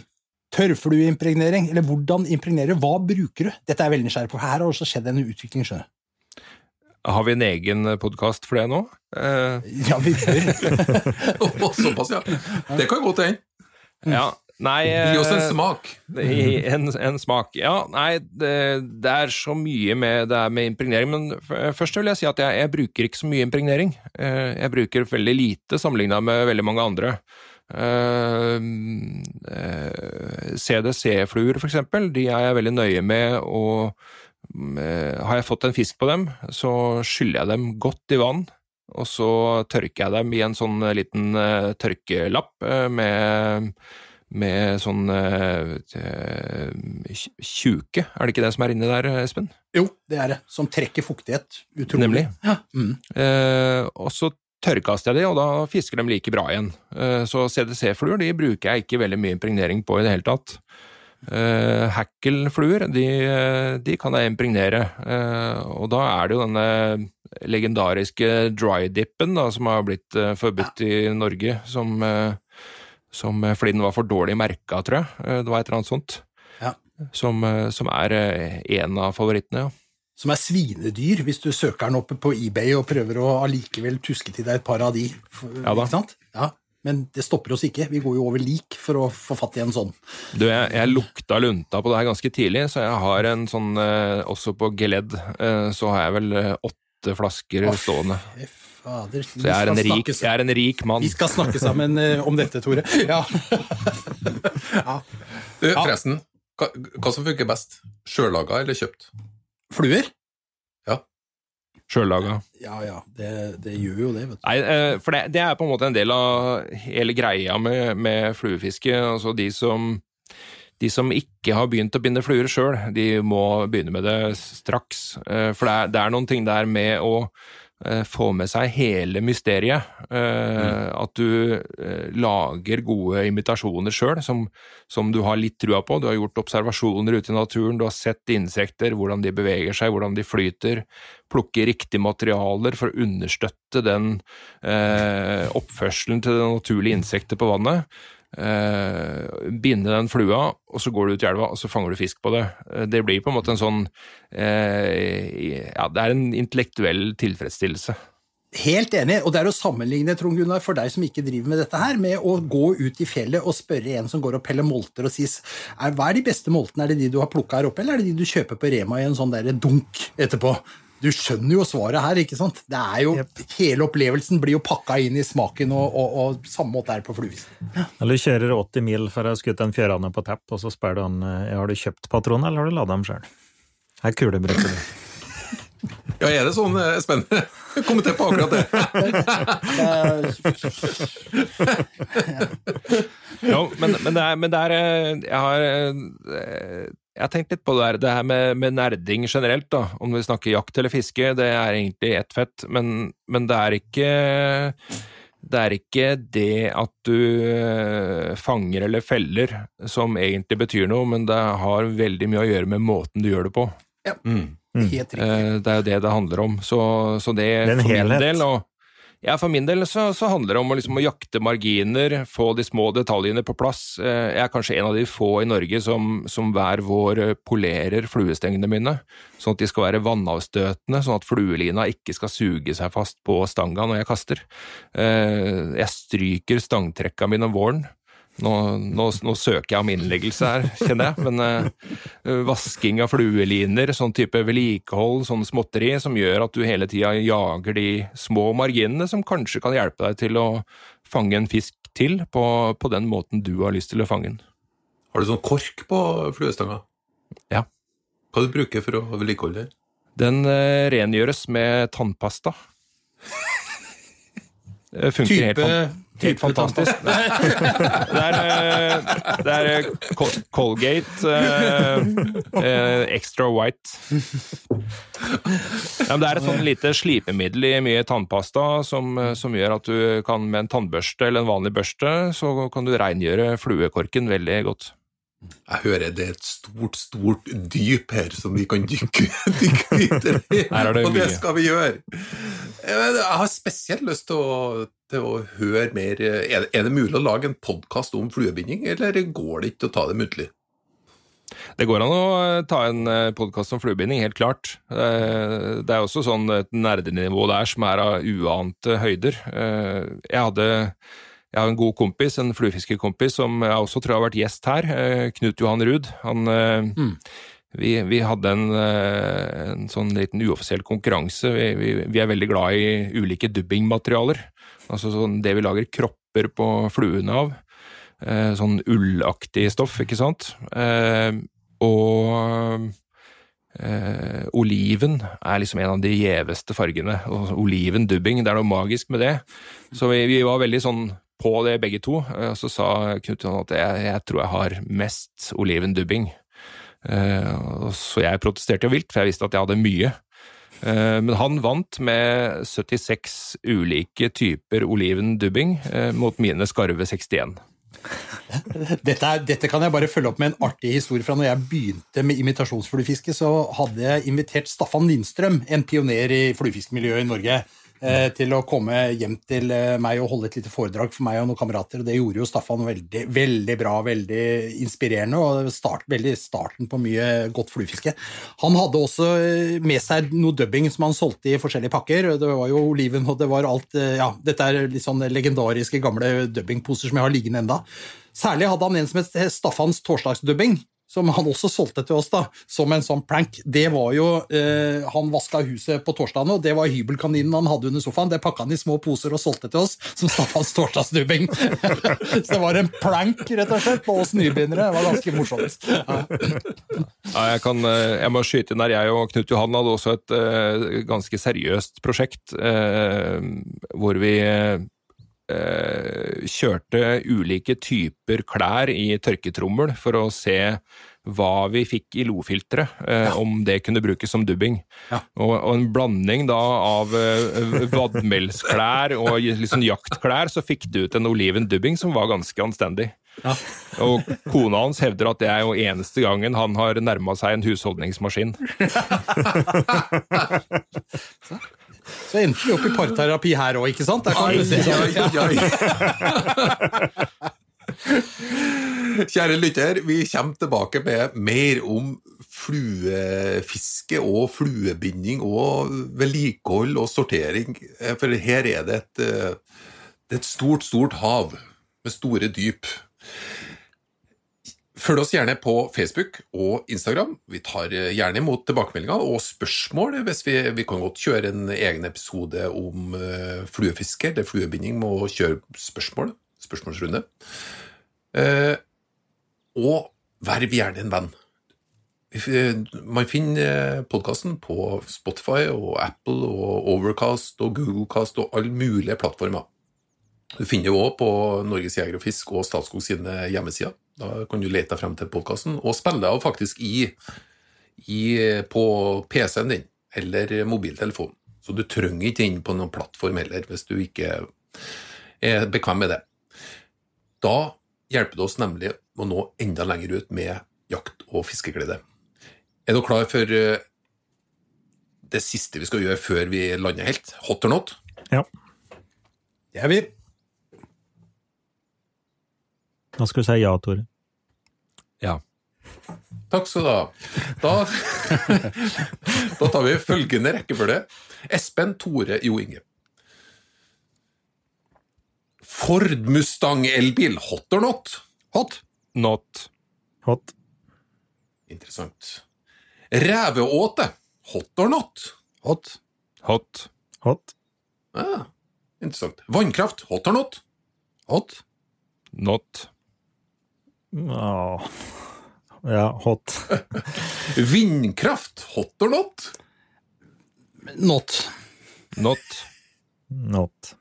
Tørrflueimpregnering, eller hvordan impregnere. Hva bruker du? Dette er jeg veldig nysgjerrig på. Her har også skjedd en utvikling, skjønner du. Har vi en egen podkast for det nå? Eh, Ja, vi bør. Å, Såpass, ja. Det kan godt hende. ja. Nei Gi oss en eh, smak. En, en smak. Ja, nei, det, det er så mye med det med impregnering, men først vil jeg si at jeg, jeg bruker ikke så mye impregnering. Eh, Jeg bruker veldig lite sammenligna med veldig mange andre. Eh, eh, CDC-fluer, eksempel, de er jeg veldig nøye med, og eh, har jeg fått en fisk på dem, så skyller jeg dem godt i vann. Og så tørker jeg dem i en sånn liten tørkelapp med med sånn tjuke, er det ikke det som er inni der, Espen? Jo, det er det. Som trekker fuktighet. Utrolig. Nemlig. Ja. Mm. Eh, og så tørrkaster jeg de, og da fisker de like bra igjen. Eh, så CDC-fluer de bruker jeg ikke veldig mye impregnering på i det hele tatt. Eh, Hackelfluer de, de kan jeg impregnere, eh, og da er det jo denne legendariske dry-dippen som har blitt eh, forbudt i Norge, som, eh, som eh, fordi den var for dårlig merka, tror jeg. Eh, det var et eller annet sånt. Ja. Som, eh, som er eh, en av favorittene, ja. Som er svinedyr, hvis du søker den oppe på eBay og prøver å allikevel tuske til deg et par av de. Ja da. Ikke sant? Ja. Men det stopper oss ikke. Vi går jo over lik for å få fatt i en sånn. Du, jeg, jeg lukta lunta på det her ganske tidlig, så jeg har en sånn eh, Også på geledd eh, så har jeg vel eh, åtte flasker Å, stående. Fader. Så jeg er en rik, jeg er en rik mann. Vi skal snakke sammen eh, om dette, Tore. Ja. ja. Du, forresten, hva, hva som funker best? Sjøllaga eller kjøpt? Fluer? Ja. Sjøllaga. Ja ja, det, det gjør jo det, vet du. Nei, eh, for det, det er på en måte en del av hele greia med, med fluefiske. Altså de som, de som ikke har begynt å binde fluer sjøl, de må begynne med det straks. Eh, For det er, det er noen ting der med å få med seg hele mysteriet. Mm. At du eh, lager gode imitasjoner sjøl, som, som du har litt trua på. Du har gjort observasjoner ute i naturen, du har sett insekter, hvordan de beveger seg, hvordan de flyter. Plukke riktige materialer for å understøtte den eh, oppførselen til det naturlige insektet på vannet. Eh, binde den flua, og så går du ut i elva og så fanger du fisk på det. Eh, det blir på en måte en sånn eh, Ja, det er en intellektuell tilfredsstillelse. Helt enig, og det er å sammenligne Trond Gunnar, for deg som ikke driver med dette her, med å gå ut i fjellet og spørre en som går og peller molter og sies hva er de beste moltene, er det de du har plukka her oppe, eller er det de du kjøper på Rema i en sånn der dunk etterpå? Du skjønner jo svaret her, ikke sant? Det er jo, Hele opplevelsen blir jo pakka inn i smaken, og, og, og samme måte er det på fluefiske. Eller du kjører 80 mil for å ha skutt en fjørane på tepp, og så spør du han eh, har du kjøpt patroner, eller har du lada dem sjøl. Her kulebretter du. Ja, er det sånn eh, spennende? Kommenter på akkurat det. ja, men, men, det er, men det er eh, Jeg har jeg har tenkt litt på det her, det her med, med, nerding generelt, da. Om vi snakker jakt eller fiske, det er egentlig ett fett, men, men det er ikke det er ikke det at du eh, fanger eller feller som egentlig betyr noe, men det har veldig mye å gjøre med måten du gjør det på. Ja, Mm. helt riktig. Det er jo det det handler om. Så, så det, Det er en for min del og, ja, For min del så, så handler det om å, liksom, å jakte marginer, få de små detaljene på plass. Eh, Jeg er kanskje en av de få i Norge som, som hver vår eh, polerer fluestengene mine, sånn at de skal være vannavstøtende, sånn at fluelina ikke skal suge seg fast på stanga når jeg kaster. Eh, Jeg stryker stangtrekka mine om våren. Nå, nå, nå søker jeg om innleggelse her, kjenner jeg, men uh, vasking av flueliner, sånn type vedlikehold, sånn småtteri, som gjør at du hele tida jager de små marginene som kanskje kan hjelpe deg til å fange en fisk til på, på den måten du har lyst til å fange den. Har du sånn kork på fluestanga? Ja. Hva du bruker for å vedlikeholde det? Den uh, rengjøres med tannpasta. Det funker helt, Type, fan- helt fantastisk. Det er, eh, det er eh, Col- Colgate eh, eh, Extra White. Ja, men det er et sånn lite slipemiddel i mye tannpasta som, som gjør at du kan med en tannbørste eller en vanlig børste, så kan du rengjøre fluekorken veldig godt. Jeg hører det er et stort, stort dyp her som vi kan dykke, dykke videre i, og det skal vi gjøre. Jeg jeg har spesielt lyst til å, til og høre mer Er det, er det mulig å lage en podkast om fluebinding, eller går det ikke å ta det muntlig? Det går an å eh, ta en podkast om fluebinding, helt klart. Eh, Det er også sånn et nerdenivå der som er av uante høyder. Eh, Jeg hadde jeg har en god kompis, en fluefiskerkompis, som jeg også tror har vært gjest her, eh, Knut Johan Ruud. Han, eh, vi, vi hadde en, eh, en sånn liten uoffisiell konkurranse. Vi, vi, vi er veldig glad i ulike dubbingmaterialer. Altså sånn det vi lager kropper på fluene av. Eh, Sånn ullaktig stoff, ikke sant. Eh, Og eh, oliven er liksom en av de gjeveste fargene. Og Olivendubbing, det er noe magisk med det. Så vi, vi var veldig sånn på det begge to. Eh, Så sa Knut Johan at jeg, jeg tror jeg har mest olivendubbing. Eh, Så jeg protesterte jo vilt, for jeg visste at jeg hadde mye. Eh, Men han vant med 76 ulike typer olivendubbing dubbing mot mine skarve 61. Dette, dette kan jeg bare følge opp med en artig historie fra når jeg begynte med imitasjonsfluefiske. Så hadde jeg invitert Staffan Lindstrøm, en pioner i fluefiskemiljøet i Norge, eh, til å komme hjem til eh, meg og holde et lite foredrag for meg og noen kamerater. og Det gjorde jo Staffan veldig, veldig bra, veldig inspirerende, og start, veldig starten på mye godt fluefiske. Han hadde også eh, med seg noe dubbing som han solgte i forskjellige pakker. Det var jo oliven, og det var alt eh, Ja, dette er litt sånn legendariske gamle dubbingposer som jeg har liggende enda. Særlig hadde han en som het Staffans torsdagsdubbing, som han også solgte til oss da, som en sånn prank. Det var jo eh, Han vaska huset på torsdagene, og det var hybelkaninen han hadde under sofaen. Det pakka han i små poser og solgte til oss som Staffans torsdagsdubbing. Så det var en prank, rett og slett, på oss nybegynnere. Det var ganske morsomt. Ja. Ja, jeg, kan, eh, jeg må skyte inn der. Jeg og Knut Johan hadde også et uh, ganske seriøst prosjekt uh, hvor vi eh, kjørte ulike typer klær i tørketrommel for å se hva vi fikk i lofilteret, eh, om det kunne brukes som dubbing. Og, og en blanding da av eh, vadmelsklær og liksom jaktklær, så fikk du ut en oliven dubbing som var ganske anstendig. Og kona hans hevder at det er jo eneste gangen han har nærma seg en husholdningsmaskin. Så endte vi opp i parterapi her òg, ikke sant? Kjære lytter, vi kommer tilbake med mer om fluefiske og fluebinding og vedlikehold og sortering. Eh, For her er det et, eh, det er et stort, stort hav med store dyp. Følg oss gjerne på Facebook og Instagram. Vi tar eh, gjerne imot tilbakemeldinger og spørsmål. hvis Vi, vi kan godt kjøre en egen episode om uh, fluefiske der fluebinding med å kjøre spørsmål. Spørsmålsrunde. Eh, og verv gjerne en venn. Eh, Man finner podkasten på Spotify og Apple og Overcast og Googlecast og alle mulige plattformer. Du finner jo òg på Norges Jeger og Fisk og Statskog sine hjemmesider. Da kan du lete deg frem til podkasten, og spille deg faktisk i, i, på PC-en din eller mobiltelefonen. Så du trenger ikke inn på noen plattform heller, hvis du ikke er bekvem med det. Da hjelper det oss nemlig å nå enda lenger ut med jakt- og fiskeglede. Er du klar for eh, det siste vi skal gjøre før vi lander helt? Hot or not? Ja. Det er vi. Da skal du si ja, Tore. Ja. Takk skal du ha. Da, da tar vi følgende rekkefølge. Espen, Tore, Jo Inge. Ford Mustang elbil, hot or not? Hot. Not. Hot. Interessant. Reveåte, hot or not? Hot. Hot. Hot. Ah, interessant. Vannkraft, hot or not? Hot. Not. Åh. Ja, hot. Vindkraft, hot or not? Not. Not. Not.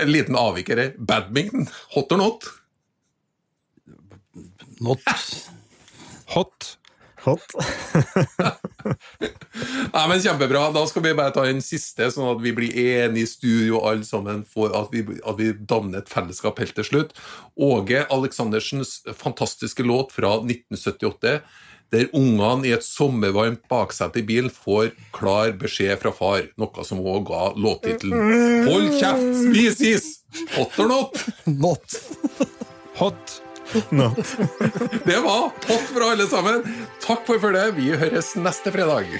En liten avviker her. Badminton, hot or not? Not. Hot. Hot. Nei, men Kjempebra. Da skal vi bare ta en siste, sånn at vi blir enige i studio alle sammen, for at vi, at vi danner et fellesskap helt til slutt. Åge Aleksandersens fantastiske låt fra 1978, der ungene i et sommervarmt baksete i bilen får klar beskjed fra far, noe som òg ga låttittelen 'Hold kjeft, spis is'! Hot or not? Not. Hot. Not. Det var hot fra alle sammen. Takk for følget. Vi høres neste fredag.